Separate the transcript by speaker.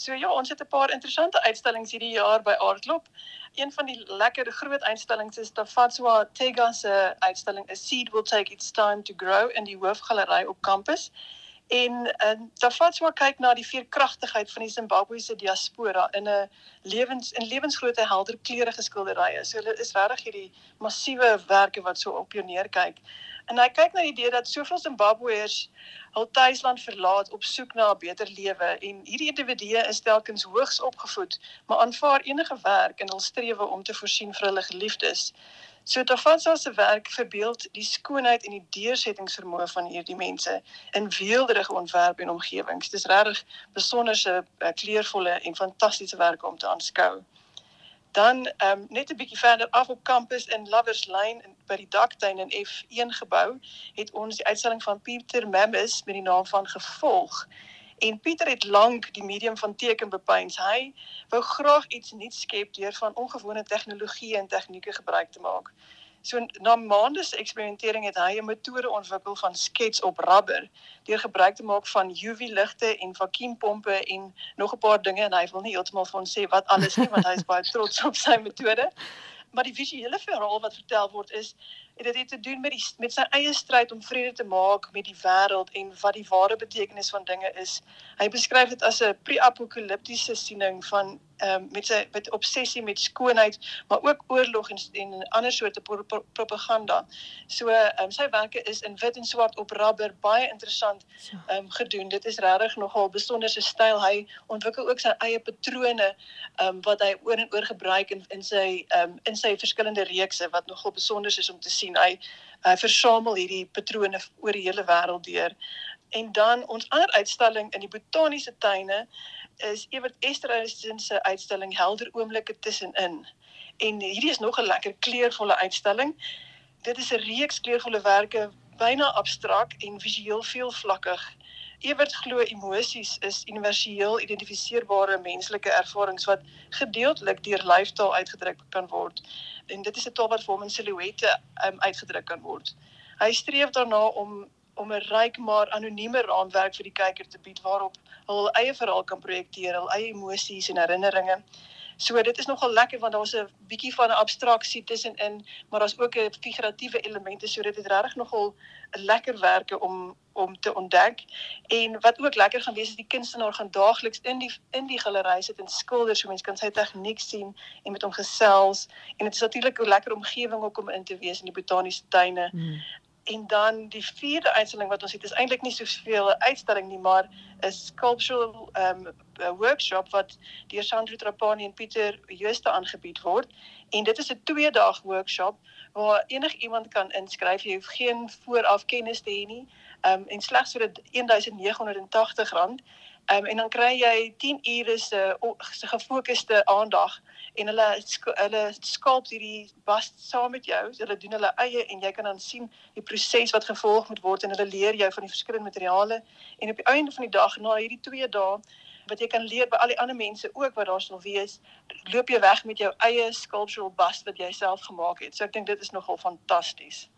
Speaker 1: so ja, ons het 'n paar interessante uitstallings hierdie jaar by Aardklop. Een van die lekker groot uitstallings is Tafatswa Tega se uitstalling A Seed Will Take Its Time to Grow in die hoofgalery op kampus. En en Tafatswa kyk na die veerkragtigheid van die Zimbabwese diaspora in 'n lewens in lewensgrootte helder kleurige skilderye. So hulle is regtig hierdie massiewe werke wat so op pioneer kyk. En hy kyk na die idee dat soveel Zimbabweërs hul tuisland verlaat op soek na 'n beter lewe en hierdie individue is telkens hoogs opgevoed, maar aanvaar enige werk in hul strewe om te voorsien vir hulle geliefdes. So Tafansa se werk verbeeld die skoonheid en die deursettingsvermoë van hierdie mense in weelderige ontwerp en omgewings. Dis regtig besonderse eh, kleurvolle en fantastiese werke om te aanskou. Dan um, net 'n bietjie verder af op kampus in Lovers Lane in by die daktuin in F1 gebou het ons die uitstalling van Pieter Mammis met die naam van Gevolg. En Pieter het lank die medium van teken bepeins. Hy wou graag iets nuuts skep deur van ongewone tegnologie en tegnieke gebruik te maak. So na maande se eksperimentering het hy 'n metode ontwikkel van skets op rubber deur gebruik te maak van UV-ligte en vakuumpompe en nog 'n paar dinge en hy wil nie heeltemal vir ons sê wat alles nie want hy is baie trots op sy metode. Maar die visuele verhaal wat vertel word is dit het te doen met die met sy eie stryd om vrede te maak met die wêreld en wat die ware betekenis van dinge is. Hy beskryf dit as 'n pre-apokaliptiese siening van ehm um, met sy met obsessie met skoonheid, maar ook oorlog en en ander soorte pro, pro, propaganda. So ehm um, sy werke is in wit en swart op rubber baie interessant ehm um, gedoen. Dit is regtig nogal besonderse styl. Hy ontwikkel ook sy eie patrone ehm um, wat hy oor en oor gebruik in in sy ehm um, in sy verskillende reekse wat nogal besonder is om te sien. Hy hy versamel hierdie patrone oor die hele wêreld deur. En dan ons ander uitstalling in die botaniese tuine is Ewert Esterhuizen se uitstalling Helder oomblikke tussenin. En hierdie is nog 'n lekker kleurvolle uitstalling. Dit is 'n reeks kleurvolle werke, byna abstrakt en visueel veelvlakkig. Ewert glo emosies is universeel identifiseerbare menslike ervarings wat gedeeltelik deur lyfstaal uitgedruk kan word. En dit is 'n taal wat vir hom in silhouette um, uitgedruk kan word. Hy streef daarna om om 'n ryk maar anonieme raamwerk vir die kyker te bied waarop hul eie verhaal kan projekteer, hul eie emosies en herinneringe. So dit is nogal lekker want daar's 'n bietjie van 'n abstraksie tussenin, maar daar's ook 'n figuratiewe elemente, so dit is regtig nogal 'n lekker werke om om te ontdek. En wat ook lekker gaan wees is die kunstenaar gaan daagliks in die in die galery sit en skilder, so mense kan sy tegniek sien en met hom gesels. En dit is natuurlik 'n lekker omgewing om in te wees in die botaniese tuine. Hmm. En dan die vierde uitstalling wat ons het is eintlik nie soveel 'n uitstalling nie, maar 'n sculptural um workshop wat deur Sandro Trapani en Pieter Jooste aangebied word. En dit is 'n 2 dae workshop waar enigiemand kan inskryf. Jy hoef geen vooraf kennis te hê nie. Um en slegs vir 1980 rand. Um en dan kry jy 10 ure se se gefokusde aandag en hulle hulle skulp hierdie bas saam met jou. Hulle doen hulle eie en jy kan dan sien die proses wat gevolg moet word en hulle leer jou van die verskillende materiale en op die einde van die dag na hierdie 2 dae wat jy kan leer by al die ander mense ook wat daar sal wees, loop jy weg met jou eie sculptural bust wat jy self gemaak het. So ek dink dit is nogal fantasties.